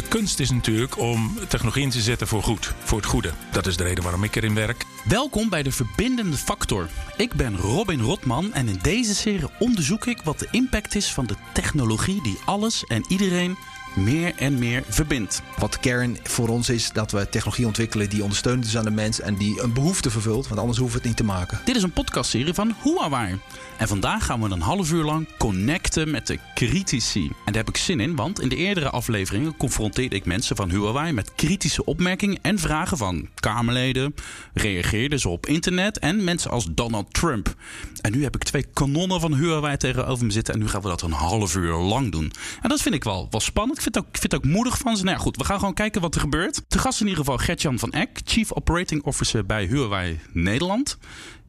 De kunst is natuurlijk om technologie in te zetten voor goed, voor het goede. Dat is de reden waarom ik erin werk. Welkom bij de Verbindende Factor. Ik ben Robin Rotman en in deze serie onderzoek ik wat de impact is van de technologie die alles en iedereen meer en meer verbindt. Wat de kern voor ons is dat we technologie ontwikkelen die ondersteunend is aan de mens en die een behoefte vervult, want anders hoeven we het niet te maken. Dit is een podcastserie van Huawei. En vandaag gaan we een half uur lang connecten met de critici. En daar heb ik zin in, want in de eerdere afleveringen confronteerde ik mensen van Huawei met kritische opmerkingen en vragen van Kamerleden, reageerden ze op internet en mensen als Donald Trump. En nu heb ik twee kanonnen van Huawei tegenover me zitten en nu gaan we dat een half uur lang doen. En dat vind ik wel, wel spannend. Ik vind, het ook, ik vind ook moedig van ze. Nou ja, goed, we gaan gewoon kijken wat er gebeurt. Te gast in ieder geval Gertjan van Eck, Chief Operating Officer bij Huawei Nederland.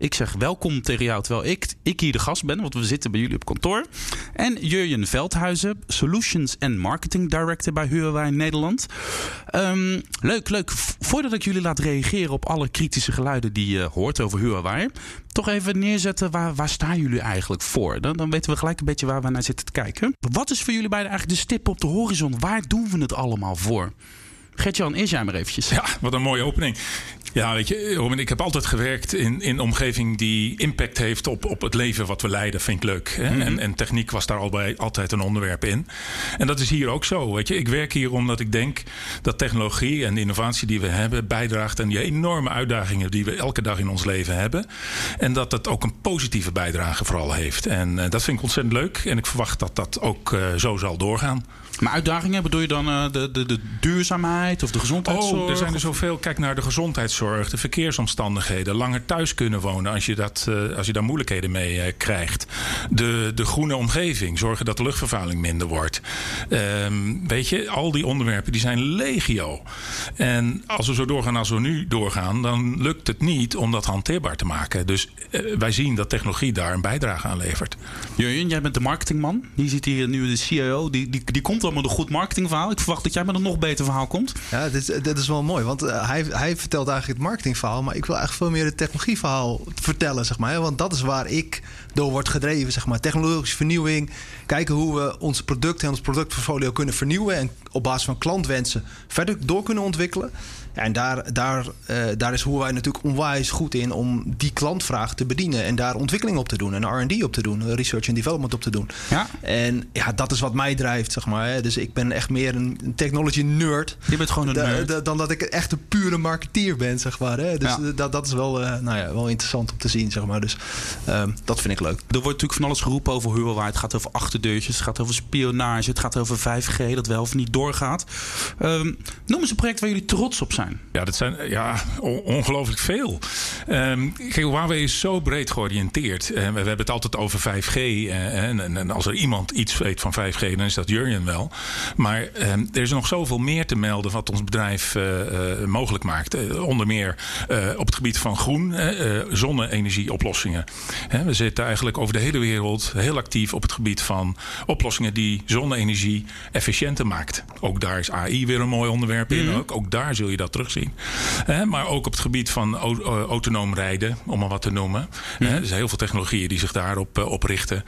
Ik zeg welkom tegen jou, terwijl ik, ik hier de gast ben, want we zitten bij jullie op kantoor. En Jurjen Veldhuizen, Solutions and Marketing Director bij Huawei Nederland. Um, leuk, leuk. Voordat ik jullie laat reageren op alle kritische geluiden die je hoort over Huawei, toch even neerzetten waar, waar staan jullie eigenlijk voor? Dan, dan weten we gelijk een beetje waar we naar zitten te kijken. Wat is voor jullie beiden eigenlijk de stip op de horizon? Waar doen we het allemaal voor? Gertjan, eerst jij maar eventjes. Ja, wat een mooie opening. Ja, weet je, Robin, ik heb altijd gewerkt in, in een omgeving die impact heeft op, op het leven wat we leiden. Vind ik leuk. Hè? en, en techniek was daar al bij, altijd een onderwerp in. En dat is hier ook zo. Weet je, ik werk hier omdat ik denk dat technologie en de innovatie die we hebben bijdraagt aan die enorme uitdagingen die we elke dag in ons leven hebben. En dat het ook een positieve bijdrage vooral heeft. En uh, dat vind ik ontzettend leuk. En ik verwacht dat dat ook uh, zo zal doorgaan. Maar uitdagingen bedoel je dan uh, de, de, de duurzaamheid of de gezondheidszorg? Oh, er zijn er zoveel. Kijk naar de gezondheidszorg, de verkeersomstandigheden, langer thuis kunnen wonen als je, dat, uh, als je daar moeilijkheden mee uh, krijgt. De, de groene omgeving, zorgen dat de luchtvervuiling minder wordt. Um, weet je, al die onderwerpen die zijn legio. En als we zo doorgaan als we nu doorgaan, dan lukt het niet om dat hanteerbaar te maken. Dus wij zien dat technologie daar een bijdrage aan levert. Jurjen, jij bent de marketingman. Je ziet hier nu de CIO, die, die, die komt al een goed marketingverhaal. Ik verwacht dat jij met een nog beter verhaal komt. Ja, dit, dit is wel mooi, want uh, hij, hij vertelt eigenlijk het marketingverhaal, maar ik wil eigenlijk veel meer het technologieverhaal vertellen, zeg maar. Want dat is waar ik door word gedreven, zeg maar. Technologische vernieuwing, kijken hoe we onze producten en ons productportfolio kunnen vernieuwen en op basis van klantwensen verder door kunnen ontwikkelen. En daar, daar, uh, daar is Huawei natuurlijk onwijs goed in om die klantvraag te bedienen. En daar ontwikkeling op te doen en RD op te doen, research and development op te doen. Ja. En ja, dat is wat mij drijft, zeg maar. Hè. Dus ik ben echt meer een technology nerd. Je bent gewoon een nerd. da, dan dat ik echt een pure marketeer ben, zeg maar. Hè. Dus Ja. dat, dat is wel, uh, nou ja, wel interessant om te zien, zeg maar. Dus um, dat vind ik leuk. Er wordt natuurlijk van alles geroepen over Huawei. Het gaat over achterdeurtjes, het gaat over spionage, het gaat over 5G, dat wel of niet doorgaat. Um, noem eens een project waar jullie trots op zijn. Ja, dat zijn ja, ongelooflijk veel. Um, Huawei is zo breed georiënteerd. Uh, we, hebben het altijd over 5G. Uh, en, als er iemand iets weet van 5G, dan is dat Jurjen wel. Maar um, er is nog zoveel meer te melden wat ons bedrijf uh, mogelijk maakt. onder meer op het gebied van groen, zonne-energieoplossingen. we zitten eigenlijk over de hele wereld heel actief op het gebied van oplossingen die zonne-energie efficiënter maakt. Ook daar is AI weer een mooi onderwerp in. Mm -hmm. ook, ook daar zul je dat terugzien. Maar ook op het gebied van autonoom rijden, om maar wat te noemen. Mm. Er zijn heel veel technologieën die zich daarop uh, op richten.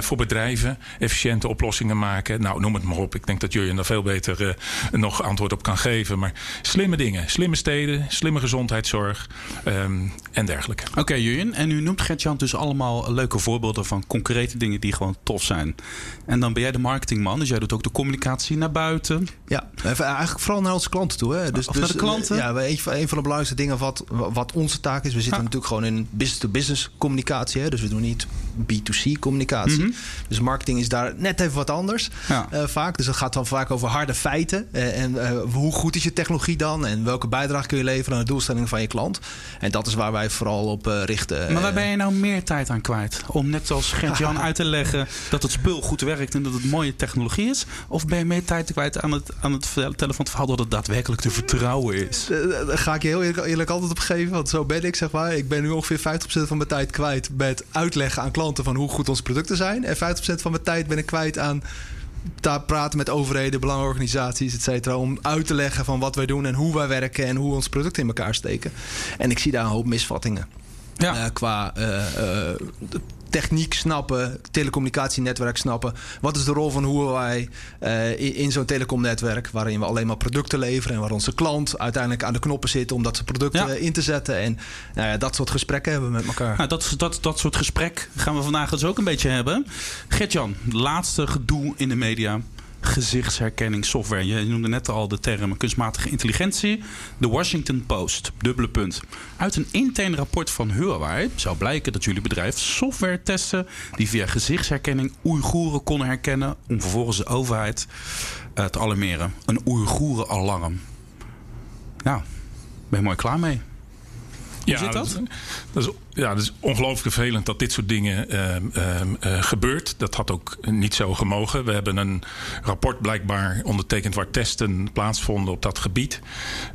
voor bedrijven efficiënte oplossingen maken. Nou, noem het maar op. Ik denk dat Jurjen daar veel beter nog antwoord op kan geven. Maar slimme dingen. Slimme steden, slimme gezondheidszorg um, en dergelijke. Oké, okay, Jurjen. En u noemt Gertjan dus allemaal leuke voorbeelden van concrete dingen die gewoon tof zijn. En dan ben jij de marketingman, dus jij doet ook de communicatie naar buiten. Ja, eigenlijk vooral naar onze klanten toe. Hè. Dus, of de klanten? Ja, een van, een van de belangrijkste dingen wat, wat onze taak is. We zitten ja. natuurlijk gewoon in business-to-business -business communicatie. Hè. Dus we doen niet B2C communicatie. Mm -hmm. Dus marketing is daar net even wat anders ja. uh, vaak. Dus het gaat dan vaak over harde feiten. Uh, en uh, hoe goed is je technologie dan? En welke bijdrage kun je leveren aan de doelstellingen van je klant? En dat is waar wij vooral op richten. Maar waar ben je nou meer tijd aan kwijt? Om net als Gert-Jan uit te leggen dat het spul goed werkt en dat het mooie technologie is? Of ben je meer tijd kwijt aan het, aan het vertellen van het verhaal dat het daadwerkelijk te vertrouwen is? Daar ga ik je heel eerlijk, eerlijk altijd op geven. Want zo ben ik, zeg maar. Ik ben nu ongeveer 50% van mijn tijd kwijt met uitleggen aan klanten van hoe goed onze producten zijn. En 50% van mijn tijd ben ik kwijt aan daar praten met overheden, belangenorganisaties, et cetera, om uit te leggen van wat wij doen en hoe wij werken en hoe onze producten in elkaar steken. En ik zie daar een hoop misvattingen. Ja. qua techniek snappen, telecommunicatienetwerk snappen. Wat is de rol van Huawei uh, in, zo'n telecomnetwerk waarin we alleen maar producten leveren en waar onze klant uiteindelijk aan de knoppen zit om dat producten in te zetten. En nou ja, dat soort gesprekken hebben we met elkaar. Nou, dat, dat, dat soort gesprek gaan we vandaag dus ook een beetje hebben. Gertjan, laatste gedoe in de media gezichtsherkenningssoftware. Je noemde net al de term kunstmatige intelligentie. De Washington Post, dubbele punt. Uit een intern rapport van Huawei zou blijken dat jullie bedrijf software testen die via gezichtsherkenning Oeigoeren konden herkennen om vervolgens de overheid uh, te alarmeren. Een Oeigoeren-alarm. Nou, ben je mooi klaar mee. Hoe ja, zit dat? Dat is, ja, het is ongelooflijk vervelend dat dit soort dingen uh, uh, gebeurt. Dat had ook niet zo gemogen. We hebben een rapport blijkbaar ondertekend waar testen plaatsvonden op dat gebied.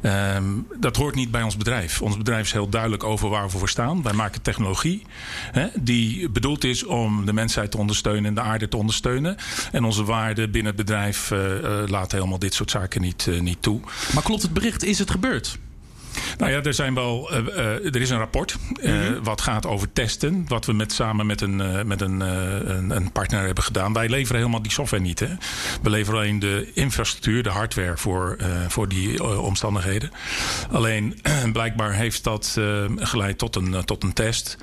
Ehm, dat hoort niet bij ons bedrijf. Ons bedrijf is heel duidelijk over waar we voor staan. Wij maken technologie hè, die bedoeld is om de mensheid te ondersteunen en de aarde te ondersteunen. En onze waarden binnen het bedrijf uh, laten helemaal dit soort zaken niet, niet toe. Maar klopt het bericht? Is het gebeurd? Nou ja, er, zijn wel, uh, er is een rapport uh, wat gaat over testen. Wat we met, samen met, een, met een, een, een, partner hebben gedaan. Wij leveren helemaal die software niet. Hè. We leveren alleen de infrastructuur, de hardware voor, voor die omstandigheden. Alleen blijkbaar heeft dat geleid tot een, tot een test.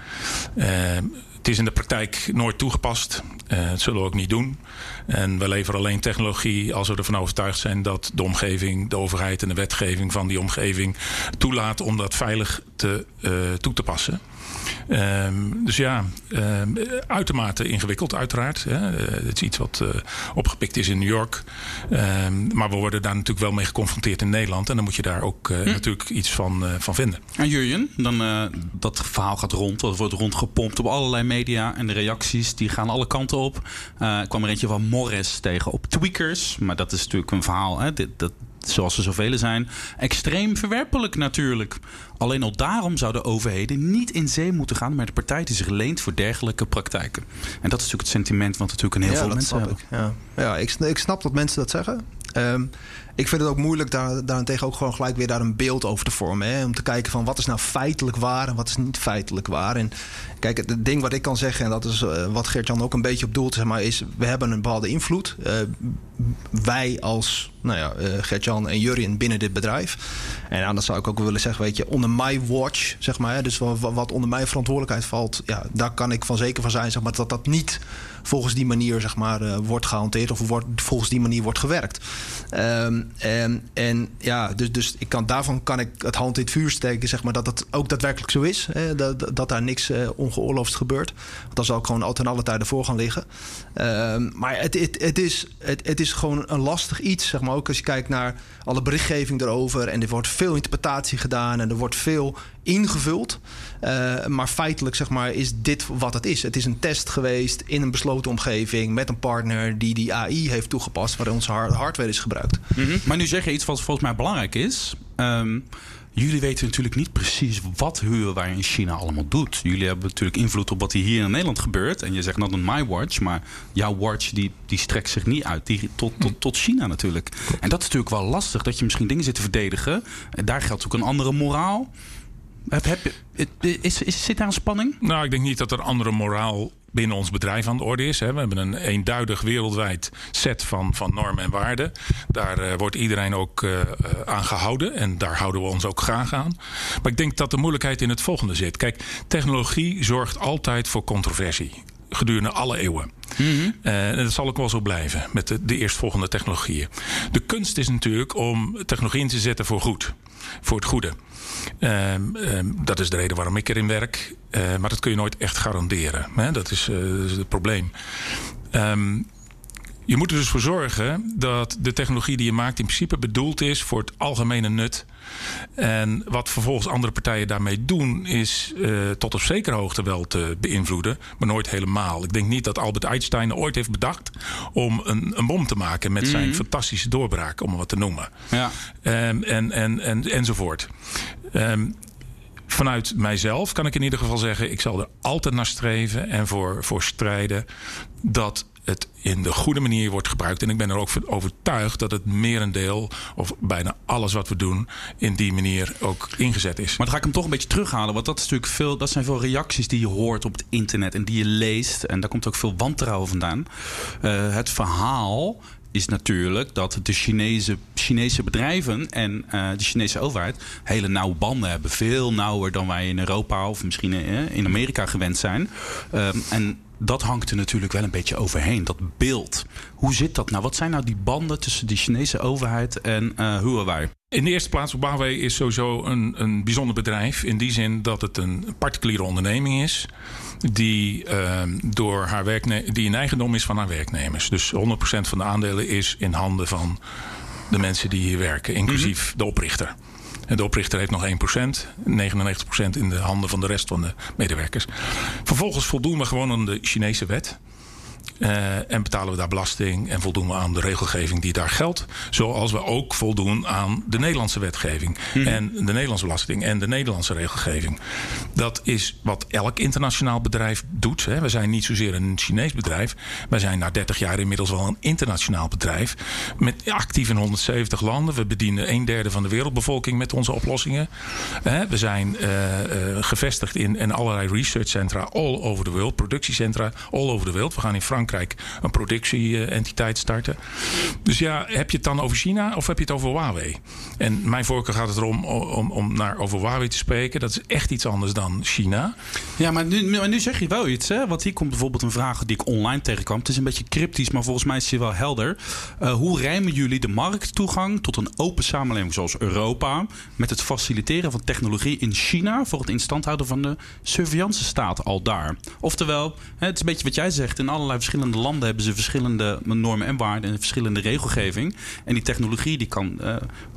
Het is in de praktijk nooit toegepast. Uh, dat zullen we ook niet doen. En we leveren alleen technologie als we ervan overtuigd zijn dat de omgeving, de overheid en de wetgeving van die omgeving toelaat om dat veilig te, uh, toe te passen. Um, dus ja, um, uitermate ingewikkeld uiteraard. Hè. Uh, het is iets wat uh, opgepikt is in New York. Um, maar we worden daar natuurlijk wel mee geconfronteerd in Nederland. En dan moet je daar ook uh, hm. natuurlijk iets van, van vinden. En Jurjen, dan, dat verhaal gaat rond. Dat wordt rondgepompt op allerlei media. En de reacties die gaan alle kanten op. ik kwam er eentje van Morris tegen op Tweakers. Maar dat is natuurlijk een verhaal. Hè. Dit, dat, zoals er zoveel zijn, extreem verwerpelijk natuurlijk. Alleen al daarom zouden overheden niet in zee moeten gaan met de partij die zich leent voor dergelijke praktijken. En dat is natuurlijk het sentiment wat natuurlijk een heel veel mensen hebben. Ik. Ja, ja ik, ik snap dat mensen dat zeggen. Um, ik vind het ook moeilijk daar, daarentegen ook gewoon gelijk weer daar een beeld over te vormen. Hè? Om te kijken van wat is nou feitelijk waar en wat is niet feitelijk waar. En kijk, het ding wat ik kan zeggen, en dat is uh, wat Gert-Jan ook een beetje op doelt, zeg maar, is we hebben een bepaalde invloed. Uh, wij als nou ja, uh, Gert-Jan en Jurien binnen dit bedrijf. En dan zou ik ook willen zeggen, weet je, onder my watch, zeg maar. Dus wat, wat onder mijn verantwoordelijkheid valt, ja, daar kan ik van zeker van zijn, zeg maar, dat dat niet volgens die manier zeg maar, uh, wordt gehanteerd of wordt, volgens die manier wordt gewerkt. Um, en, en ja, dus, dus ik kan, daarvan kan ik het hand in het vuur steken, zeg maar, dat dat ook daadwerkelijk zo is. Hè, dat, dat daar niks uh, ongeoorloofd gebeurt. Dan zal ik gewoon altijd alle tijden voor gaan liggen. Um, maar het, het, het, is, het, het is gewoon een lastig iets, zeg maar. Ook als je kijkt naar alle berichtgeving erover. En er wordt veel interpretatie gedaan en er wordt veel ingevuld. Uh, maar feitelijk zeg maar, is dit wat het is. Het is een test geweest in een besloten omgeving met een partner die die AI heeft toegepast, waar onze hardware is gebruikt. Mm -hmm. Maar nu zeg je iets wat volgens mij belangrijk is. Um, Jullie weten natuurlijk niet precies wat Huawei in China allemaal doet. Jullie hebben natuurlijk invloed op wat hier in Nederland gebeurt. En je zegt not on my watch, maar jouw watch die, die strekt zich niet uit die, tot, tot, tot China natuurlijk. En dat is natuurlijk wel lastig, dat je misschien dingen zit te verdedigen. En daar geldt ook een andere moraal. Heb, heb, is, is, zit daar een spanning? Nou, ik denk niet dat er andere moraal binnen ons bedrijf aan de orde is. We hebben een eenduidig wereldwijd set van, van normen en waarden. Daar uh, wordt iedereen ook uh, aan gehouden. En daar houden we ons ook graag aan. Maar ik denk dat de moeilijkheid in het volgende zit. Kijk, technologie zorgt altijd voor controversie gedurende alle eeuwen. Mm -hmm. uh, en dat zal ook wel zo blijven met de, de eerstvolgende technologieën. De kunst is natuurlijk om technologie in te zetten voor goed. Voor het goede. Um, um, dat is de reden waarom ik erin werk. Uh, maar dat kun je nooit echt garanderen. Hè? Dat, is, dat, is, het probleem. Um, je moet er dus voor zorgen dat de technologie die je maakt in principe bedoeld is voor het algemene nut. En wat vervolgens andere partijen daarmee doen, is uh, tot op zekere hoogte wel te beïnvloeden, maar nooit helemaal. Ik denk niet dat Albert Einstein ooit heeft bedacht om een, een bom te maken met zijn mm -hmm. fantastische doorbraak, om het wat te noemen. Ja. Um, en, en, en, enzovoort. Um, vanuit mijzelf kan ik in ieder geval zeggen: ik zal er altijd naar streven en voor, voor strijden dat het in de goede manier wordt gebruikt. En ik ben er ook van overtuigd dat het merendeel, of bijna alles wat we doen, in die manier ook ingezet is. Maar dan ga ik hem toch een beetje terughalen. Want dat, is natuurlijk veel, dat zijn veel reacties die je hoort op het internet en die je leest. En daar komt ook veel wantrouwen vandaan. Uh, het verhaal is natuurlijk dat de Chinese, Chinese bedrijven en uh, de Chinese overheid hele nauwe banden hebben. Veel nauwer dan wij in Europa of misschien uh, in Amerika gewend zijn. Um, en dat hangt er natuurlijk wel een beetje overheen, dat beeld. Hoe zit dat nou? Wat zijn nou die banden tussen de Chinese overheid en uh, Huawei? In de eerste plaats, Huawei is sowieso een, een bijzonder bedrijf. In die zin dat het een particuliere onderneming is. Die, uh, door haar die in eigendom is van haar werknemers. Dus 100% van de aandelen is in handen van de mensen die hier werken, inclusief mm -hmm. de oprichter. En de oprichter heeft nog 1%, 99% in de handen van de rest van de medewerkers. Vervolgens voldoen we gewoon aan de Chinese wet. Uh, en betalen we daar belasting en voldoen we aan de regelgeving die daar geldt. Zoals we ook voldoen aan de Nederlandse wetgeving. Hmm. En de Nederlandse belasting en de Nederlandse regelgeving. Dat is wat elk internationaal bedrijf doet. Hè. We zijn niet zozeer een Chinees bedrijf. Wij zijn na 30 jaar inmiddels wel een internationaal bedrijf. Met actief in 170 landen. We bedienen een derde van de wereldbevolking met onze oplossingen. Hè. We zijn uh, uh, gevestigd in, in allerlei researchcentra all over the world. Productiecentra all over the world. We gaan in Frankrijk een productieentiteit starten. Dus ja, heb je het dan over China of heb je het over Huawei? En mijn voorkeur gaat het erom om, om naar over Huawei te spreken. Dat is echt iets anders dan China. Ja, maar nu, maar nu zeg je wel iets. Hè? Want hier komt bijvoorbeeld een vraag die ik online tegenkwam. Het is een beetje cryptisch, maar volgens mij is het wel helder. Uh, hoe rijmen jullie de markttoegang tot een open samenleving zoals Europa... met het faciliteren van technologie in China... voor het instand houden van de surveillance staat al daar? Oftewel, het is een beetje wat jij zegt... in allerlei verschillende landen hebben ze verschillende normen en waarden en verschillende regelgeving. En die technologie die kan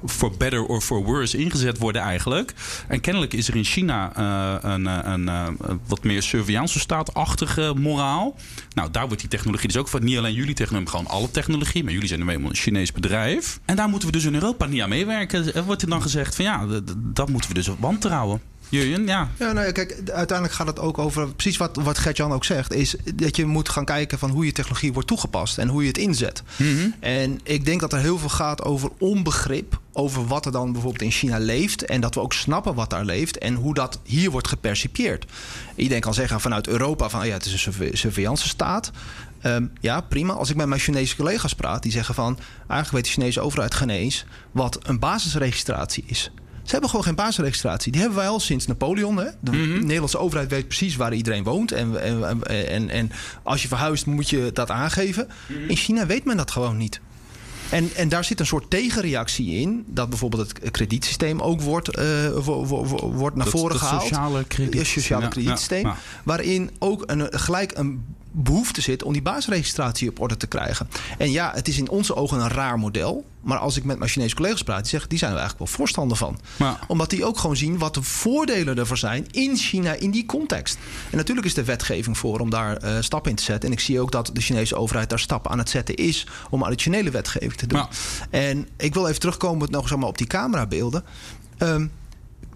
voor uh, better or for worse ingezet worden eigenlijk. En kennelijk is er in China uh, een, een, een, wat meer surveillance staatachtige moraal. Nou, daar wordt die technologie dus ook van. Niet alleen jullie technologie, gewoon alle technologie. Maar jullie zijn nu eenmaal een Chinees bedrijf. En daar moeten we dus in Europa niet aan meewerken. Er wordt er dan gezegd van ja, dat moeten we dus wantrouwen. Jurjen, ja. Ja, nou ja, kijk, uiteindelijk gaat het ook over precies wat, wat Gert-Jan ook zegt, is dat je moet gaan kijken van hoe je technologie wordt toegepast en hoe je het inzet. Mm -hmm. En ik denk dat er heel veel gaat over onbegrip over wat er dan bijvoorbeeld in China leeft en dat we ook snappen wat daar leeft en hoe dat hier wordt gepercipieerd. Iedereen kan zeggen vanuit Europa van ja, het is een surveillance staat. Um, ja, prima. Als ik met mijn Chinese collega's praat, die zeggen van eigenlijk weet de Chinese overheid geen eens wat een basisregistratie is. Ze hebben gewoon geen basisregistratie. Die hebben wij al sinds Napoleon. Hè? De mm -hmm. Nederlandse overheid weet precies waar iedereen woont. En, en, en, en als je verhuist, moet je dat aangeven. Mm -hmm. In China weet men dat gewoon niet. En, en daar zit een soort tegenreactie in. Dat bijvoorbeeld het kredietsysteem ook wordt, uh, wo, wo, wo, wordt naar dat, voren dat gehaald. Het sociale ja, kredietsysteem. Ja, ja. Waarin ook een, gelijk een behoefte zit om die basisregistratie op orde te krijgen. En ja, het is in onze ogen een raar model. Maar als ik met mijn Chinese collega's praat, die zeggen, die zijn er eigenlijk wel voorstander van. Ja. Omdat die ook gewoon zien wat de voordelen ervoor zijn in China, in die context. En natuurlijk is de wetgeving voor om daar uh, stappen in te zetten. En ik zie ook dat de Chinese overheid daar stappen aan het zetten is om additionele wetgeving te doen. Ja. En ik wil even terugkomen nog zeg maar, op die camerabeelden. Um,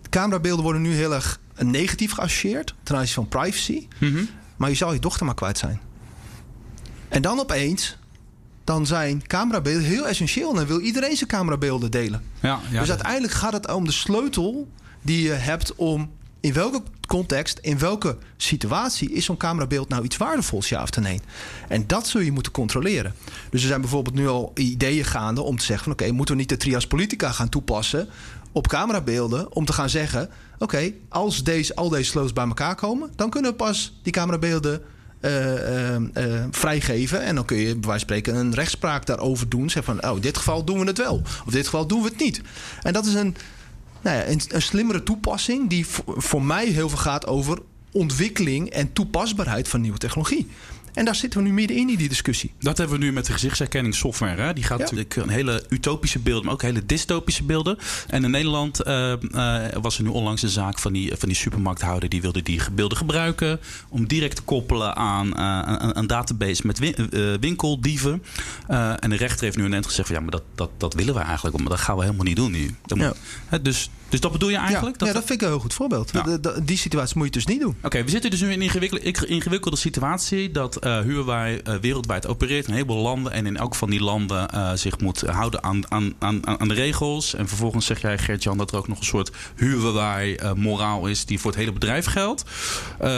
camerabeelden worden nu heel erg negatief geassocieerd ten aanzien van privacy. Mm -hmm. Maar je zal je dochter maar kwijt zijn. En dan opeens, dan zijn camerabeelden heel essentieel. En dan wil iedereen zijn camerabeelden delen. Ja, ja, dus uiteindelijk gaat het om de sleutel die je hebt om in welke context, in welke situatie is zo'n camerabeeld nou iets waardevols, ja of nee? En dat zul je moeten controleren. Dus er zijn bijvoorbeeld nu al ideeën gaande om te zeggen: van oké, okay, moeten we niet de trias politica gaan toepassen op camerabeelden om te gaan zeggen: oké, als deze, al deze sleutels bij elkaar komen, dan kunnen we pas die camerabeelden uh, vrijgeven. En dan kun je bij wijze van spreken een rechtspraak daarover doen. Zeg van, oh, dit geval doen we het wel. Of dit geval doen we het niet. En dat is een, nou ja, een slimmere toepassing die voor mij heel veel gaat over ontwikkeling en toepasbaarheid van nieuwe technologie. En daar zitten we nu middenin in die discussie. Dat hebben we nu met de gezichtsherkenningssoftware. Hè? Die gaat ja. natuurlijk een hele utopische beelden, maar ook hele dystopische beelden. En in Nederland uh, uh, was er nu onlangs een zaak van die, van die supermarkthouder. Die wilde die beelden gebruiken om direct te koppelen aan uh, een, database met win, winkeldieven. en de rechter heeft nu ineens gezegd van ja, maar dat, dat, dat willen we eigenlijk. Maar dat gaan we helemaal niet doen nu. Dat ja. moet, dus dus dat bedoel je eigenlijk? Ja, dat, ja, dat vind ik een heel goed voorbeeld. Ja. Die situatie moet je dus niet doen. Oké, okay, we zitten dus nu in een ingewikkelde, ingewikkelde situatie. Dat Huawei wereldwijd opereert in een heleboel landen en in elk van die landen zich moet houden aan, aan, aan, aan de regels. En vervolgens zeg jij, Gert-Jan, dat er ook nog een soort Huawei-moraal is die voor het hele bedrijf geldt.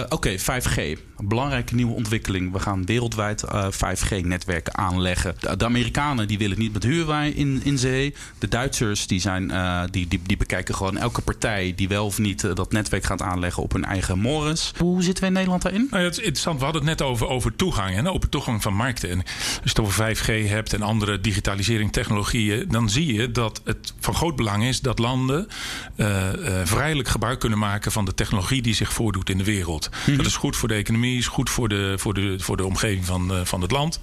Oké, 5G. Een belangrijke nieuwe ontwikkeling. We gaan wereldwijd 5G-netwerken aanleggen. De, Amerikanen die willen niet met Huawei in, in zee. De Duitsers die, zijn, die, die, die bekijken gewoon elke partij die wel of niet dat netwerk gaat aanleggen op hun eigen mores. Hoe zitten we in Nederland daarin? Nou is interessant. We hadden het net over, over toegang en open toegang van markten. En als je het over 5G hebt en andere digitalisering technologieën, dan zie je dat het van groot belang is dat landen uh, uh, vrijelijk gebruik kunnen maken van de technologie die zich voordoet in de wereld. Mhm. Dat is goed voor de economie, is goed voor de, voor de, voor de omgeving van, uh, van het land.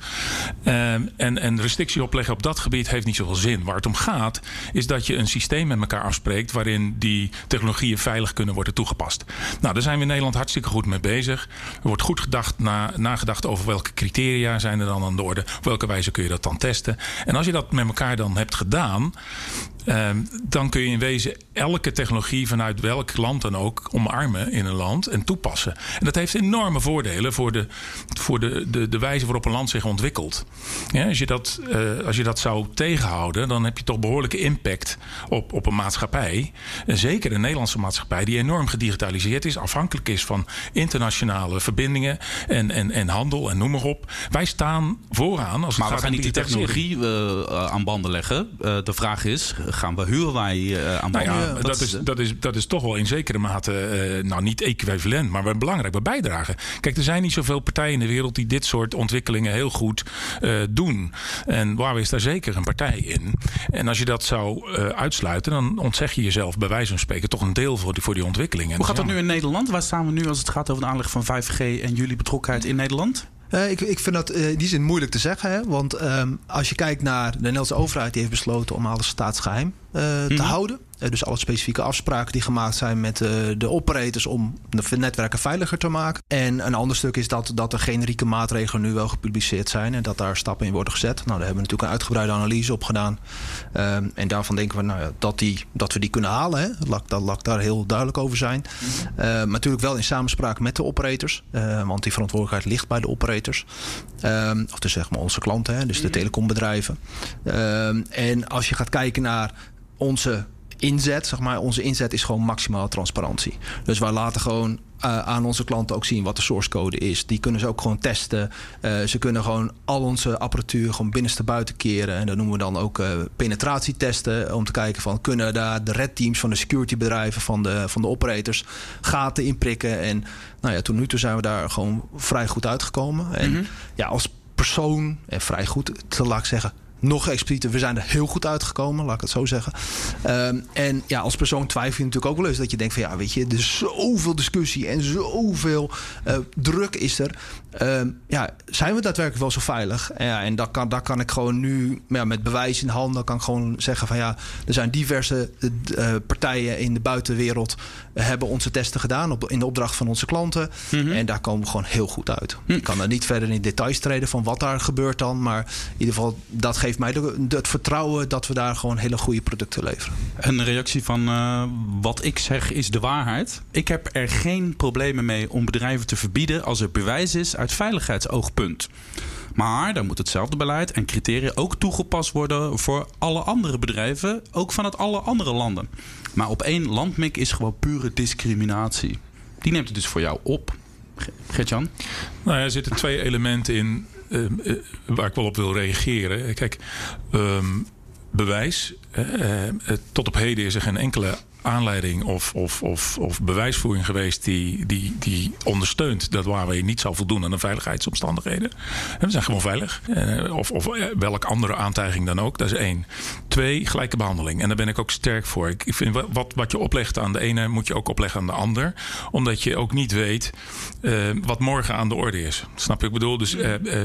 en, en restrictie opleggen op dat gebied heeft niet zoveel zin. Waar het om gaat, is dat je een systeem met elkaar afspreekt waarin die technologieën veilig kunnen worden toegepast. Nou, daar zijn we in Nederland hartstikke goed mee bezig. Er wordt goed gedacht, na, nagedacht over welke criteria zijn er dan aan de orde. Op welke wijze kun je dat dan testen. En als je dat met elkaar dan hebt gedaan, Ehm, dan kun je in wezen elke technologie vanuit welk land dan ook omarmen in een land en toepassen. En dat heeft enorme voordelen voor de, voor de, de, de wijze waarop een land zich ontwikkelt. Ja, als, je dat, uh, als je dat zou tegenhouden, dan heb je toch behoorlijke impact op, op een maatschappij. En zeker een Nederlandse maatschappij die enorm gedigitaliseerd is, afhankelijk is van internationale verbindingen en, en, en handel en noem maar op. Wij staan vooraan als het maar we gaan niet die technologie uh, aan banden leggen. Uh, de vraag is gaan we Huawei uh, aan nou ja, dat, is, dat, is, dat is toch wel in zekere mate, uh, nou niet equivalent, maar wel belangrijk, bij bijdragen. Kijk, er zijn niet zoveel partijen in de wereld die dit soort ontwikkelingen heel goed uh, doen. En Huawei is daar zeker een partij in. En als je dat zou uitsluiten, dan ontzeg je jezelf bij wijze van spreken toch een deel voor die, voor die ontwikkelingen. Hoe gaat dat nu in Nederland? Waar staan we nu als het gaat over de aanleg van 5G en jullie betrokkenheid in Nederland? Uh, ik, ik vind dat uh, in die zin moeilijk te zeggen. Hè? Want um, als je kijkt naar de Nederlandse overheid, die heeft besloten om alles staatsgeheim mm -hmm. te mhm. houden. Uh, dus alle specifieke afspraken die gemaakt zijn met uh, de operators om de netwerken veiliger te maken. En een ander stuk is dat, dat er generieke maatregelen nu wel gepubliceerd zijn en dat daar stappen in worden gezet. Nou, daar hebben we natuurlijk een uitgebreide analyse op gedaan. Um, en daarvan denken we nou ja, dat, die, dat we die kunnen halen. Hè. Dat, dat laat daar heel duidelijk over zijn. Uh, maar natuurlijk wel in samenspraak met de operators, want die verantwoordelijkheid ligt bij de operators. Um, of dus zeg maar onze klanten, hè, dus de telecombedrijven. Um, en als je gaat kijken naar onze inzet, zeg maar, onze inzet is gewoon maximaal transparantie. Dus wij laten gewoon uh, aan onze klanten ook zien wat de source code is. Die kunnen ze ook gewoon testen. Uh, ze kunnen gewoon al onze apparatuur gewoon binnenste buiten keren. En dat noemen we dan ook uh, penetratietesten. Om te kijken van kunnen daar de red teams van de security bedrijven, van de, van de operators, gaten inprikken. En nou ja, tot nu toe zijn we daar gewoon vrij goed uitgekomen. En mm -hmm. ja, als persoon, en vrij goed, te laat ik zeggen, nog explicieter. We zijn er heel goed uitgekomen, laat ik het zo zeggen. Um, en ja, als persoon twijfel je natuurlijk ook wel eens dat je denkt van ja, weet je, er is zoveel discussie en zoveel uh, druk is er. Um, ja, zijn we daadwerkelijk wel zo veilig? En, ja, en dat kan, dat kan ik gewoon nu ja, met bewijs in handen kan ik gewoon zeggen van ja, er zijn diverse uh, partijen in de buitenwereld hebben onze testen gedaan op, in de opdracht van onze klanten. Mm -hmm. En daar komen we gewoon heel goed uit. Mm. Ik kan er niet verder in details treden van wat daar gebeurt dan, maar in ieder geval dat geeft mij de, de, het vertrouwen dat we daar gewoon hele goede producten leveren. Een reactie van uh, wat ik zeg is de waarheid. Ik heb er geen problemen mee om bedrijven te verbieden als er bewijs is uit veiligheidsoogpunt. Maar dan moet hetzelfde beleid en criteria ook toegepast worden voor alle andere bedrijven, ook van het alle andere landen. Maar op één landmik is gewoon pure discriminatie. Die neemt het dus voor jou op. Gertjan? Nou ja, er zitten twee elementen in uh, uh, waar ik wel op wil reageren. Kijk, um, bewijs. Uh, tot op heden is er geen enkele aanleiding of, of, of, of bewijsvoering geweest die, die, die ondersteunt dat Huawei niet zou voldoen aan de veiligheidsomstandigheden. En we zijn gewoon veilig. Of, of welke andere aantijging dan ook. Dat is één. Twee, gelijke behandeling. En daar ben ik ook sterk voor. Ik vind wat, wat je oplegt aan de ene moet je ook opleggen aan de ander. Omdat je ook niet weet uh, wat morgen aan de orde is. Snap? Ik bedoel, dus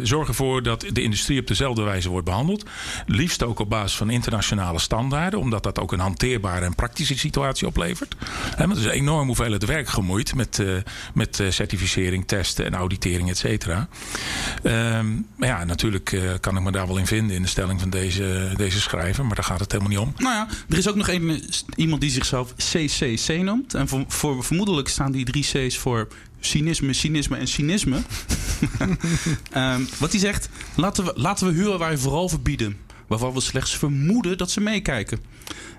zorg ervoor dat de industrie op dezelfde wijze wordt behandeld. Liefst ook op basis van internationale standaarden. Omdat dat ook een hanteerbare en praktische situatie oplevert. Er is een enorm hoeveelheid werk gemoeid met, uh, met uh, certificering, testen en auditering, et cetera. Um, maar ja, natuurlijk uh, kan ik me daar wel in vinden in de stelling van deze, deze schrijver. Maar daar gaat het helemaal niet om. Nou ja, er is ook nog een, iemand die zichzelf CCC noemt. En voor, vermoedelijk staan die drie C's voor cynisme, cynisme en cynisme. Ehm, wat hij zegt, laten we, laten we huren waar we vooral verbieden. Waarvan we slechts vermoeden dat ze meekijken.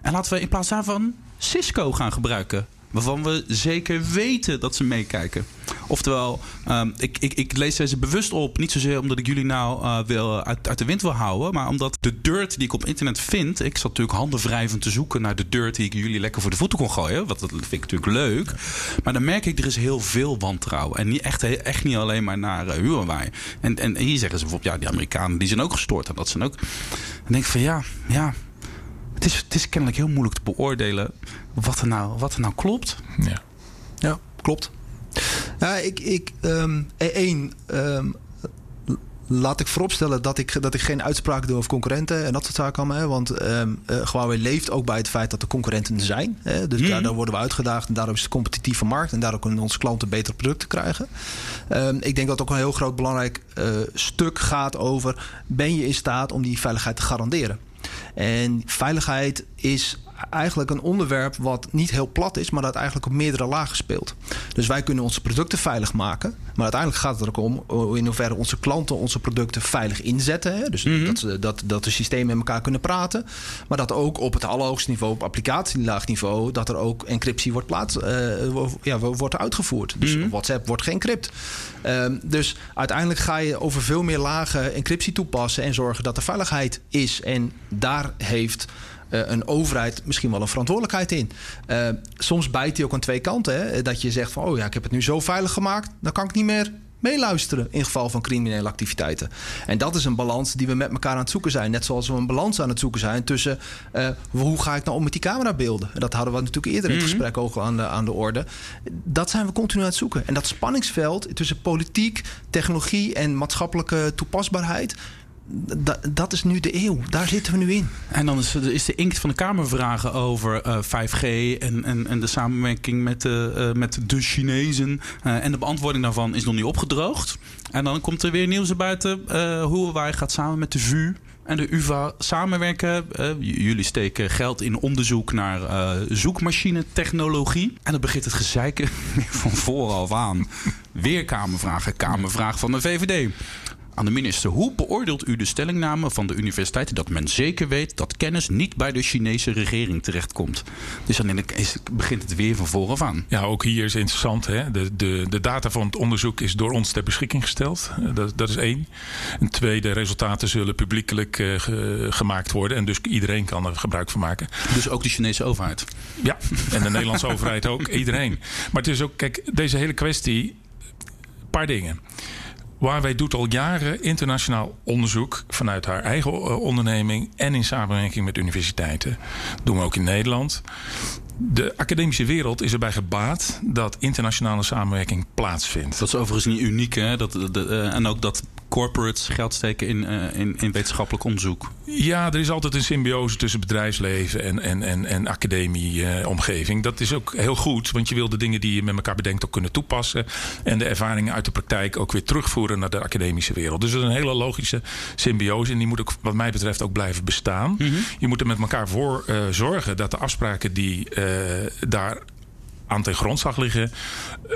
En laten we in plaats daarvan Cisco gaan gebruiken waarvan we zeker weten dat ze meekijken. Oftewel, um, ik, ik, ik, lees deze bewust op, niet zozeer omdat ik jullie nou uh, wil, uit, uit, de wind wil houden, maar omdat de dirt die ik op internet vind, ik zat natuurlijk handen wrijvend te zoeken naar de dirt die ik jullie lekker voor de voeten kon gooien, wat dat vind ik natuurlijk leuk. Maar dan merk ik, er is heel veel wantrouwen. En niet echt, echt niet alleen maar naar uh, Huawei. En, en hier zeggen ze bijvoorbeeld, ja, die Amerikanen die zijn ook gestoord en dat zijn ook. Dan denk ik van ja, ja, het is, het is kennelijk heel moeilijk te beoordelen wat er nou, wat er nou klopt. Ja, ja klopt. Ja, ik, ik um, één, um, laat ik vooropstellen dat ik, dat ik geen uitspraak doe over concurrenten en dat soort zaken allemaal. Want um, uh, Huawei leeft ook bij het feit dat er concurrenten zijn. Hè? Dus mm. daardoor worden we uitgedaagd en daarom is het een competitieve markt. En daardoor kunnen onze klanten betere producten krijgen. Um, ik denk dat ook een heel groot belangrijk uh, stuk gaat over... ben je in staat om die veiligheid te garanderen? En veiligheid is eigenlijk een onderwerp wat niet heel plat is, maar dat eigenlijk op meerdere lagen speelt. Dus wij kunnen onze producten veilig maken. Maar uiteindelijk gaat het er ook om in hoeverre onze klanten onze producten veilig inzetten. Hè? Dus mm -hmm. dat, ze, dat, dat de systemen met elkaar kunnen praten. Maar dat ook op het allerhoogste niveau, op applicatielaag niveau, dat er ook encryptie wordt, plaats, uh, ja, wordt uitgevoerd. Dus mm -hmm. WhatsApp wordt geëncrypt. Um, dus uiteindelijk ga je over veel meer lagen encryptie toepassen en zorgen dat er veiligheid is. En daar heeft een overheid misschien wel een verantwoordelijkheid in. Uh, soms bijt hij ook aan twee kanten. Hè? Dat je zegt van, oh ja, ik heb het nu zo veilig gemaakt, dan kan ik niet meer meeluisteren in geval van criminele activiteiten. En dat is een balans die we met elkaar aan het zoeken zijn. Net zoals we een balans aan het zoeken zijn tussen uh, hoe ga ik nou om met die camerabeelden. Dat hadden we natuurlijk eerder in het mm -hmm. gesprek ook aan de, aan de orde. Dat zijn we continu aan het zoeken. En dat spanningsveld tussen politiek, technologie en maatschappelijke toepasbaarheid dat, is nu de eeuw. Daar zitten we nu in. En dan is, is de inkt van de Kamervragen over uh, 5G en, en, en de samenwerking met, uh, met de Chinezen. Uh, en de beantwoording daarvan is nog niet opgedroogd. En dan komt er weer nieuws naar buiten hoe wij gaat samen met de VU en de UvA samenwerken. Jullie steken geld in onderzoek naar zoekmachinetechnologie. En dan begint het gezeiken van vooraf aan. Weer Kamervragen, Kamervraag van de VVD aan de minister. Hoe beoordeelt u de stellingname van de universiteit dat men zeker weet dat kennis niet bij de Chinese regering terechtkomt? Dus dan begint het weer van vooraf aan. Ja, ook hier is interessant. Hè? De, de, de data van het onderzoek is door ons ter beschikking gesteld. Dat, dat is één. En twee, de resultaten zullen publiekelijk uh, ge, gemaakt worden. En dus iedereen kan er gebruik van maken. Dus ook de Chinese overheid? Ja, en de Nederlandse overheid ook. Iedereen. Maar het is ook, kijk, deze hele kwestie. Een paar dingen. Huawei doet al jaren internationaal onderzoek vanuit haar eigen onderneming en in samenwerking met universiteiten. Dat doen we ook in Nederland. De academische wereld is erbij gebaat dat internationale samenwerking plaatsvindt. Dat is overigens niet uniek, hè? Dat, de, uh, en ook dat corporates geld steken in, uh, in, in, wetenschappelijk onderzoek. Ja, er is altijd een symbiose tussen bedrijfsleven en, en, en, en academie-omgeving. Uh, dat is ook heel goed, want je wil de dingen die je met elkaar bedenkt ook kunnen toepassen. En de ervaringen uit de praktijk ook weer terugvoeren naar de academische wereld. Dus dat is een hele logische symbiose. En die moet ook, wat mij betreft, ook blijven bestaan. Mm -hmm. Je moet er met elkaar voor uh, zorgen dat de afspraken die daar aan ten grondslag liggen.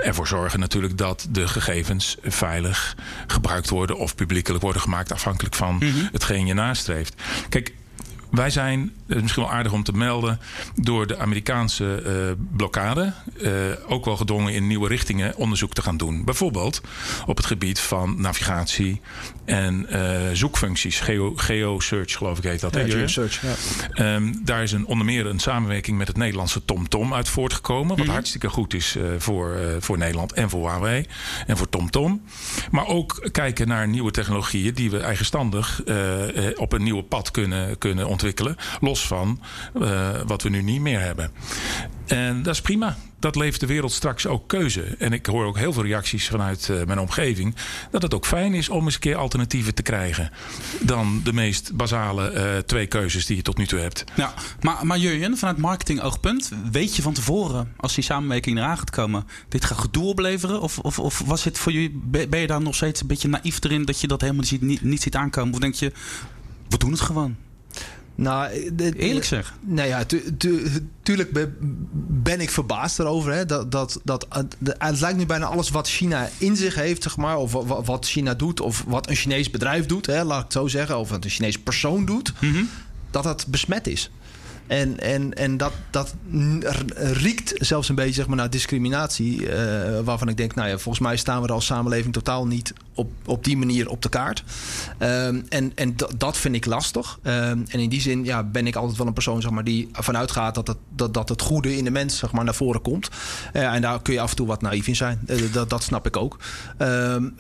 Ervoor zorgen natuurlijk dat de gegevens veilig gebruikt worden of publiekelijk worden gemaakt, afhankelijk van mm -hmm. hetgeen je nastreeft. Kijk, wij zijn, misschien wel aardig om te melden, door de Amerikaanse uh, blokkade uh, ook wel gedwongen in nieuwe richtingen onderzoek te gaan doen. Bijvoorbeeld op het gebied van navigatie en uh, zoekfuncties. Geo, Geo-search geloof ik heet dat. Ja, Geo-search, ja. Um, daar is een, onder meer een samenwerking met het Nederlandse TomTom -Tom uit voortgekomen. Wat mm -hmm. hartstikke goed is voor, voor Nederland en voor Huawei en voor TomTom. -Tom. Maar ook kijken naar nieuwe technologieën die we eigenstandig op een nieuwe pad kunnen, kunnen ontwikkelen ontwikkelen. Los van uh, wat we nu niet meer hebben. En dat is prima. Dat levert de wereld straks ook keuze. En ik hoor ook heel veel reacties vanuit uh, mijn omgeving. Dat het ook fijn is om eens een keer alternatieven te krijgen. Dan de meest basale uh, twee keuzes die je tot nu toe hebt. Ja, maar, maar Jurjen, vanuit marketing-oogpunt. Weet je van tevoren, als die samenwerking eraan gaat komen. Dit gaat gedoe opleveren? Of, of, of was het voor jullie. Ben je daar nog steeds een beetje naïef erin dat je dat helemaal niet, niet ziet aankomen? Of denk je, we doen het gewoon? Nou, Eerlijk zeg. Nou ja, tu tu tuurlijk ben ik verbaasd erover. Hè, dat, dat, dat, het lijkt nu bijna alles wat China in zich heeft, zeg maar. Of wat China doet, of wat een Chinees bedrijf doet, hè, laat ik het zo zeggen. Of wat een Chinees persoon doet. Mm Dat dat besmet is. En, en, en dat, dat riekt zelfs een beetje zeg maar, naar discriminatie. Uh, waarvan ik denk, nou ja, volgens mij staan we er als samenleving totaal niet op, op die manier op de kaart. Um, en en dat vind ik lastig. Um, en in die zin ja, ben ik altijd wel een persoon zeg maar, die vanuit gaat dat het, dat, dat het goede in de mens zeg maar, naar voren komt. En daar kun je af en toe wat naïef in zijn. Uh, dat, dat snap ik ook. Um,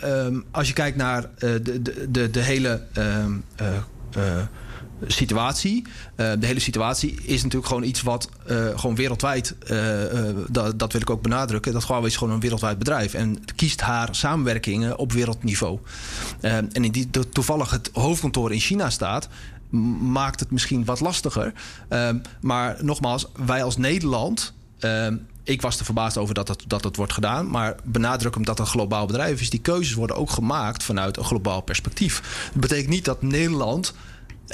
als je kijkt naar de, de, de, de hele situatie. Uh, de hele situatie is natuurlijk gewoon iets wat uh, gewoon wereldwijd, uh, dat, dat wil ik ook benadrukken, dat Huawei is gewoon een wereldwijd bedrijf en kiest haar samenwerkingen op wereldniveau. en in die toevallig het hoofdkantoor in China staat, maakt het misschien wat lastiger. maar nogmaals, wij als Nederland ik was er verbaasd over dat het, dat wordt gedaan. Maar benadruk hem dat een globaal bedrijf is. Die keuzes worden ook gemaakt vanuit een globaal perspectief. Dat betekent niet dat Nederland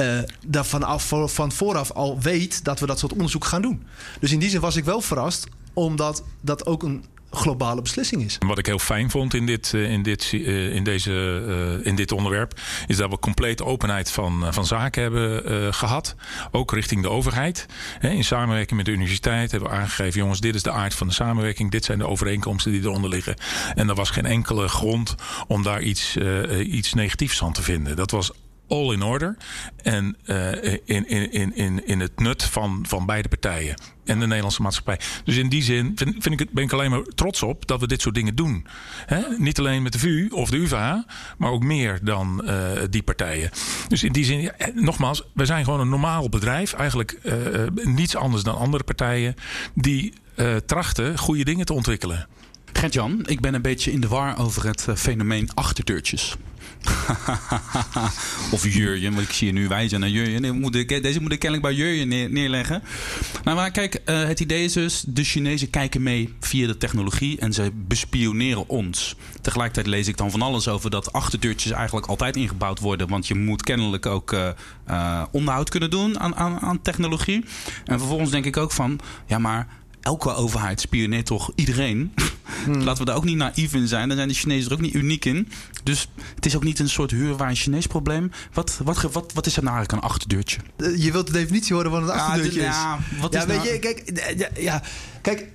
uh, daar vanaf, van vooraf al weet dat we dat soort onderzoek gaan doen. Dus in die zin was ik wel verrast, omdat dat ook een globale beslissing is. Wat ik heel fijn vond in dit, eh, in dit, eh, in deze, in dit onderwerp, is dat we complete openheid van, van zaken hebben gehad. Ook richting de overheid. In samenwerking met de universiteit hebben we aangegeven: jongens, dit is de aard van de samenwerking. Dit zijn de overeenkomsten die eronder liggen. En er was geen enkele grond om daar iets, iets negatiefs aan te vinden. Dat was all in order. En uh, in, in, in, in het nut van, van beide partijen. En de Nederlandse maatschappij. Dus in die zin vind, ik het, ben ik alleen maar trots op dat we dit soort dingen doen. Niet alleen met de VU of de UvA, maar ook meer dan uh, die partijen. Dus in die zin, ja, nogmaals, we zijn gewoon een normaal bedrijf. Eigenlijk niets anders dan andere partijen die trachten goede dingen te ontwikkelen. Gert-Jan, ik ben een beetje in de war over het fenomeen achterdeurtjes. of Jurjen, want ik zie je nu wijzen naar Jurjen. deze moet ik kennelijk bij Jurjen neerleggen. Nou, maar kijk, uh, het idee is dus: de Chinezen kijken mee via de technologie en ze bespioneren ons. Tegelijkertijd lees ik dan van alles over dat achterdeurtjes eigenlijk altijd ingebouwd worden. Want je moet kennelijk ook uh, uh, onderhoud kunnen doen aan, aan, aan technologie. En vervolgens denk ik ook van: ja, maar elke overheid spioneert toch iedereen. Hmm. Laten we daar ook niet naïef in zijn. Daar zijn de Chinezen er ook niet uniek in. Dus het is ook niet een soort huurwaar Chinees probleem. Wat, wat, wat, wat is er nou eigenlijk een achterdeurtje? Eh, je wilt de definitie horen van een achterdeurtje ja, is. wat is ja, weet nou- je, kijk, ja, ja, kijk,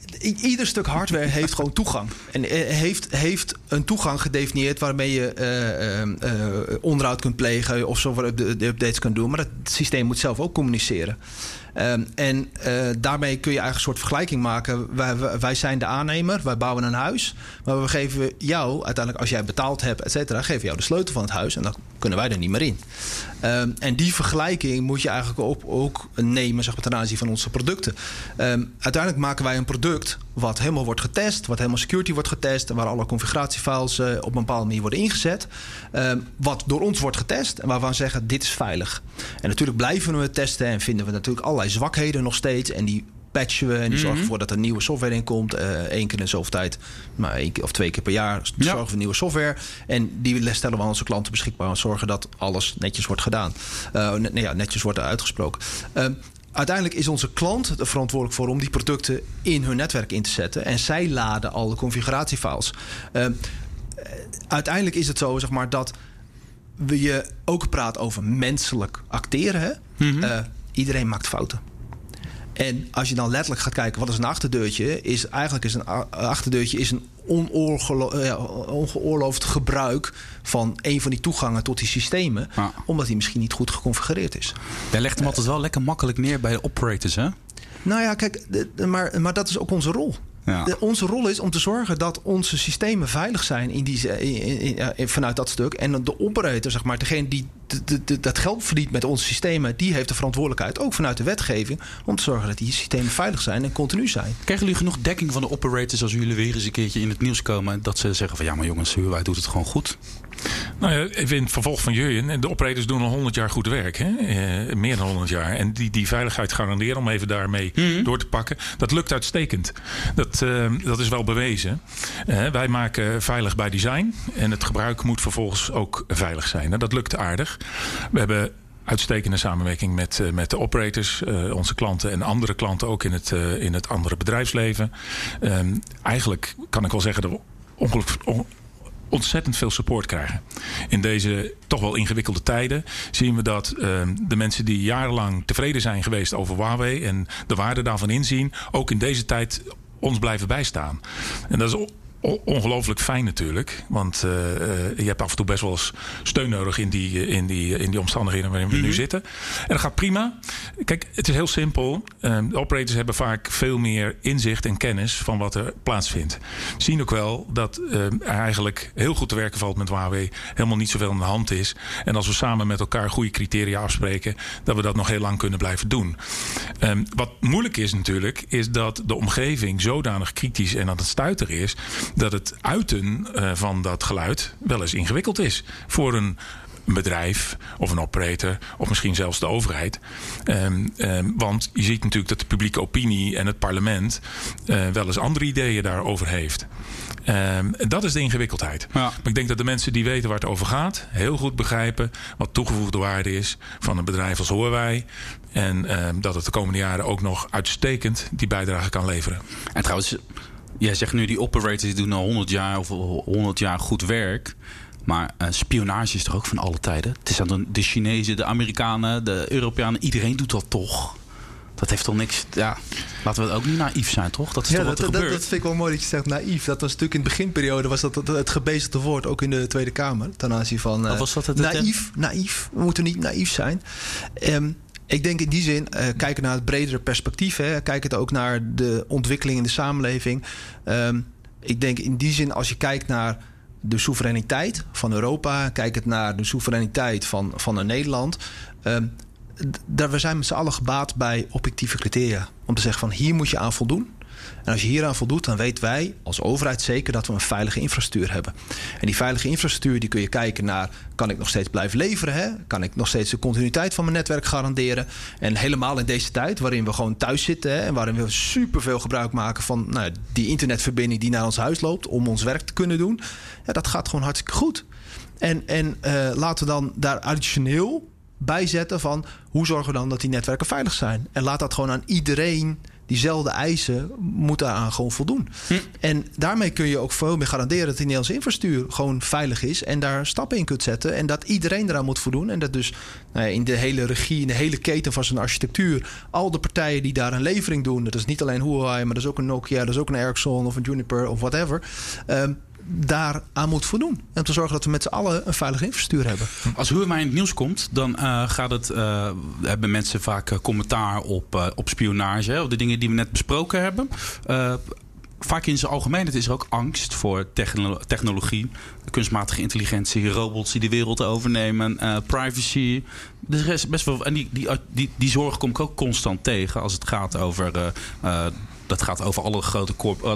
ieder stuk hardware heeft gewoon toegang. En eh, heeft, heeft een toegang gedefinieerd waarmee je uh, uh, onderhoud kunt plegen of software de updates kan doen. Maar het systeem moet zelf ook communiceren. Um, en uh, daarmee kun je eigenlijk een soort vergelijking maken. Wij, wij zijn de aannemer, wij bouwen een huis. Maar we geven jou, uiteindelijk als jij betaald hebt, et cetera, geven jou de sleutel van het huis. En dan kunnen wij er niet meer in. Um, en die vergelijking moet je eigenlijk ook, ook nemen zeg maar, ten aanzien van onze producten. Um, uiteindelijk maken wij een product wat helemaal wordt getest, wat helemaal security wordt getest, waar alle configuratiefiles uh, op een bepaalde manier worden ingezet. Um, wat door ons wordt getest en waarvan we zeggen dit is veilig. En natuurlijk blijven we testen en vinden we natuurlijk allerlei zwakheden nog steeds. En die patchen we en die zorgen mhm. ervoor dat er nieuwe software in komt. Uh, één keer in zoveel tijd, maar één keer of twee keer per jaar zorgen we nieuwe software. En die stellen we aan onze klanten beschikbaar en zorgen dat alles netjes wordt gedaan. Uh, net, ja, netjes wordt uitgesproken. Uh, uiteindelijk is onze klant er verantwoordelijk voor om die producten in hun netwerk in te zetten. En zij laden al de configuratiefiles. Uiteindelijk is het zo, zeg maar, dat we je ook praat over menselijk acteren. Hè? Mm -hmm. iedereen maakt fouten. En als je dan letterlijk gaat kijken, wat is een achterdeurtje? Is eigenlijk is een achterdeurtje is een ongeoorloofd gebruik van een van die toegangen tot die systemen, omdat die misschien niet goed geconfigureerd is. Jij legt hem altijd wel lekker makkelijk neer bij de operators, hè? Nou ja, kijk, maar, maar dat is ook onze rol. Ja. De, onze rol is om te zorgen dat onze systemen veilig zijn in die, in, vanuit dat stuk. En de operator, zeg maar, degene die dat geld verdient met onze systemen, die heeft de verantwoordelijkheid, ook vanuit de wetgeving, om te zorgen dat die systemen veilig zijn en continu zijn. Krijgen jullie genoeg dekking van de operators als jullie weer eens een keertje in het nieuws komen dat ze zeggen van ja, maar jongens, wij doet het gewoon goed? Nou ja, even in het vervolg van Jurjen. De operators doen al 100 jaar goed werk. Hè? Eh, meer dan 100 jaar. En die, die veiligheid garanderen, om even daarmee mhm. door te pakken. Dat lukt uitstekend. Dat, uh, dat is wel bewezen. Uh, wij maken veilig bij design. En het gebruik moet vervolgens ook veilig zijn. Nou, dat lukt aardig. We hebben uitstekende samenwerking met, met de operators, onze klanten en andere klanten ook in het, in het andere bedrijfsleven. Ehm, eigenlijk kan ik wel zeggen dat we ontzettend veel support krijgen. In deze toch wel ingewikkelde tijden zien we dat ehm, de mensen die jarenlang tevreden zijn geweest over Huawei en de waarde daarvan inzien, ook in deze tijd ons blijven bijstaan. En dat is ongelooflijk fijn natuurlijk. Want uh, je hebt af en toe best wel eens steun nodig in die, in die, in die omstandigheden waarin we nu mhm. zitten. En dat gaat prima. Kijk, het is heel simpel. Uh, de operators hebben vaak veel meer inzicht en kennis van wat er plaatsvindt. We zien ook wel dat uh, er eigenlijk heel goed te werken valt met Huawei. Helemaal niet zoveel aan de hand is. En als we samen met elkaar goede criteria afspreken, dat we dat nog heel lang kunnen blijven doen. Um, wat moeilijk is natuurlijk, is dat de omgeving zodanig kritisch en aan het stuiter is dat het uiten uh, van dat geluid wel eens ingewikkeld is voor een bedrijf of een operator of misschien zelfs de overheid. Um, um, want je ziet natuurlijk dat de publieke opinie en het parlement uh, wel eens andere ideeën daarover heeft. Um, dat is de ingewikkeldheid. Ja. Maar ik denk dat de mensen die weten waar het over gaat, heel goed begrijpen wat toegevoegde waarde is van een bedrijf als Huawei. En dat het de komende jaren ook nog uitstekend die bijdrage kan leveren. En trouwens, Jij zegt nu die operators die doen al 100 jaar of 100 jaar goed werk. Maar uh, spionage is toch ook van alle tijden? Het is aan de Chinezen, de Amerikanen, de Europeanen. Iedereen doet dat toch? Dat heeft toch niks... Ja, laten we ook niet naïef zijn, toch? Dat is ja, toch wat er dat, gebeurt? Dat, vind ik wel mooi dat je zegt naïef. Dat was natuurlijk in de beginperiode was dat het, gebezigde woord... ook in de Tweede Kamer, ten aanzien van... Uh, was dat het naïef, naïef. We moeten niet naïef zijn. Um, ik denk in die zin, uh, kijken naar het bredere perspectief. Hè, kijken ook naar de ontwikkeling in de samenleving. Um, ik denk in die zin, als je kijkt naar de soevereiniteit van Europa, kijk het naar de soevereiniteit van, van Nederland. Um, daar, we zijn met z'n allen gebaat bij objectieve criteria. Om te zeggen van hier moet je aan voldoen. En als je hieraan voldoet, dan weten wij als overheid zeker dat we een veilige infrastructuur hebben. En die veilige infrastructuur, die kun je kijken naar: kan ik nog steeds blijven leveren? Hè? Kan ik nog steeds de continuïteit van mijn netwerk garanderen? En helemaal in deze tijd, waarin we gewoon thuis zitten hè, en waarin we superveel gebruik maken van nou, die internetverbinding die naar ons huis loopt om ons werk te kunnen doen, ja, dat gaat gewoon hartstikke goed. En, en uh, laten we dan daar additioneel bijzetten van hoe zorgen we dan dat die netwerken veilig zijn? En laat dat gewoon aan iedereen diezelfde eisen moeten aan gewoon voldoen. Hm. En daarmee kun je ook veel meer garanderen dat die Nederlandse infrastructuur gewoon veilig is en daar stappen in kunt zetten. En dat iedereen eraan moet voldoen. En dat dus nou ja, in de hele regie, in de hele keten van zijn architectuur, al de partijen die daar een levering doen, dat is niet alleen Huawei, maar dat is ook een Nokia, dat is ook een Ericsson of een Juniper of whatever. Um, daaraan moet voldoen. En te zorgen dat we met z'n allen een veilige infrastructuur hebben. Als Huawei in het nieuws komt, dan uh, gaat het, uh, hebben mensen vaak uh, commentaar op, op spionage. Hè, op de dingen die we net besproken hebben. vaak in zijn algemeenheid is er ook angst voor techno technologie. Kunstmatige intelligentie, robots die de wereld overnemen, privacy. Is best wel, en die, die, die, die zorg kom ik ook constant tegen als het gaat over dat gaat over alle grote,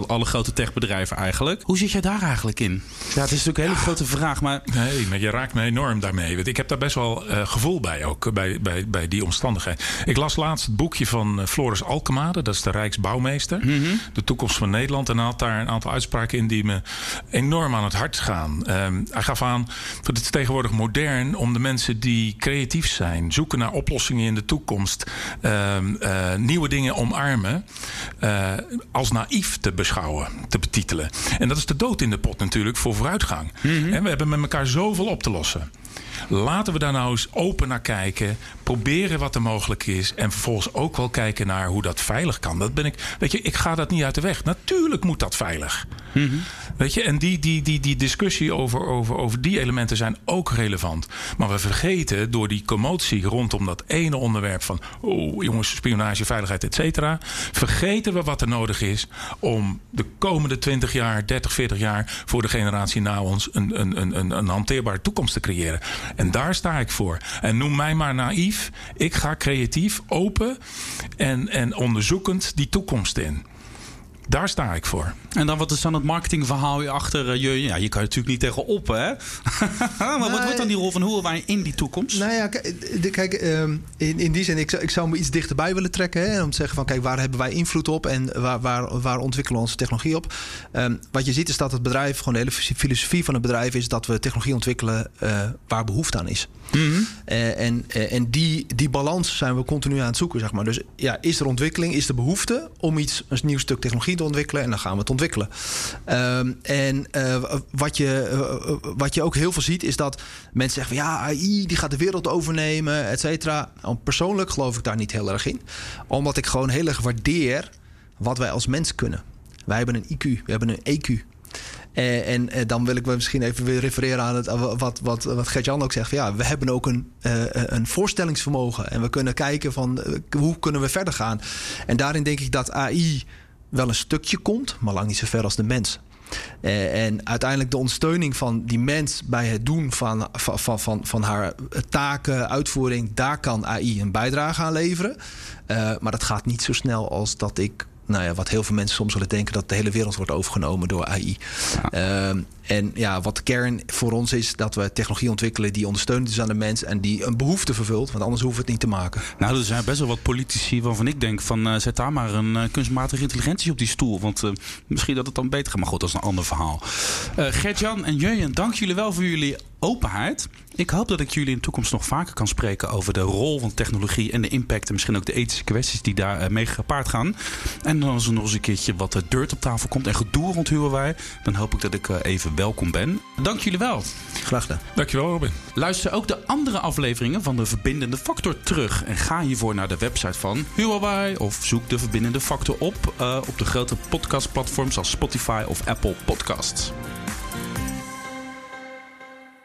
alle grote techbedrijven eigenlijk. Hoe zit jij daar eigenlijk in? Ja, het is natuurlijk een hele grote vraag, maar... Nee, maar je raakt me enorm daarmee. Ik heb daar best wel uh, gevoel bij ook, bij, bij, bij die omstandigheid. Ik las laatst het boekje van eh, Floris Alkemade, dat is de Rijksbouwmeester. Mhm. De toekomst van Nederland. En hij had daar een aantal uitspraken in die me enorm aan het hart gaan. Um, hij gaf aan, het is tegenwoordig modern om de mensen die creatief zijn, zoeken naar oplossingen in de toekomst, um, uh, nieuwe dingen omarmen. Uh, uh, als naïef te beschouwen, te betitelen. En dat is de dood in de pot natuurlijk voor vooruitgang. Mm En we hebben met elkaar zoveel op te lossen. Laten we daar nou eens open naar kijken. Proberen wat er mogelijk is. En vervolgens ook wel kijken naar hoe dat veilig kan. Dat ben ik. Weet je, ik ga dat niet uit de weg. Natuurlijk moet dat veilig. Mhm. Weet je, en die, die, die, die discussie over, over, over die elementen zijn ook relevant. Maar we vergeten door die commotie rondom dat ene onderwerp van. Oh, jongens, spionage, veiligheid, et cetera. Vergeten we wat er nodig is om de komende 20 jaar, 30, 40 jaar. voor de generatie na ons een, een, een, een hanteerbare toekomst te creëren. En daar sta ik voor. En noem mij maar naïef. Ik ga creatief, open en, en onderzoekend die toekomst in. Daar sta ik voor. En dan wat is dan het marketingverhaal achter uh, je? Ja, je kan natuurlijk niet tegenop, hè? maar wat wordt dan die rol van Huawei in die toekomst? Nou ja, kijk, ehm, in, in die zin, ik zou, ik zou me iets dichterbij willen trekken. Hè, om te zeggen van, kijk, waar hebben wij invloed op en waar, waar, waar ontwikkelen we onze technologie op? Ehm, wat je ziet is dat het bedrijf, gewoon de hele filosofie van het bedrijf is dat we technologie ontwikkelen uh, waar behoefte aan is. Mhm. Eh, en uh, en die, die balans zijn we continu aan het zoeken, zeg maar. Dus ja, is er ontwikkeling, is er behoefte om iets, een nieuw stuk technologie ontwikkelen en dan gaan we het ontwikkelen. Um, en wat, je, wat je ook heel veel ziet is dat mensen zeggen van ja, AI die gaat de wereld overnemen, et cetera. Nou, persoonlijk geloof ik daar niet heel erg in. Omdat ik gewoon heel erg waardeer wat wij als mens kunnen. Wij hebben een IQ, we hebben een EQ. Uh, en dan wil ik misschien even weer refereren aan het, wat, wat, wat Gert-Jan ook zegt. Ja, we hebben ook een, een voorstellingsvermogen. En we kunnen kijken van hoe kunnen we verder gaan. En daarin denk ik dat AI wel een stukje komt, maar lang niet zo ver als de mens. en uiteindelijk de ondersteuning van die mens bij het doen van, van, van, van haar taken, uitvoering, daar kan AI een bijdrage aan leveren. maar dat gaat niet zo snel als dat ik nou ja, wat heel veel mensen soms zullen denken dat de hele wereld wordt overgenomen door AI. Ehm, en ja, wat de kern voor ons is dat we technologie ontwikkelen die ondersteunend is aan de mens en die een behoefte vervult, want anders hoeven we het niet te maken. Nou, er zijn best wel wat politici waarvan ik denk van uh, zet daar maar een uh, kunstmatige intelligentie op die stoel, want uh, misschien dat het dan beter gaat. Maar goed, dat is een ander verhaal. Gert-Jan en Jurjen, dank jullie wel voor jullie openheid. Ik hoop dat ik jullie in de toekomst nog vaker kan spreken over de rol van technologie en de impact en misschien ook de ethische kwesties die daar mee gepaard gaan. En dan als er nog eens een keertje wat dirt op tafel komt en gedoe rond wij, dan hoop ik dat ik even welkom ben. Dank jullie wel. Graag gedaan. Dankjewel Robin. Luister ook de andere afleveringen van de Verbindende Factor terug. En ga hiervoor naar de website van Huawei of zoek de Verbindende Factor op uh, op de grote podcastplatforms als Spotify of Apple Podcasts.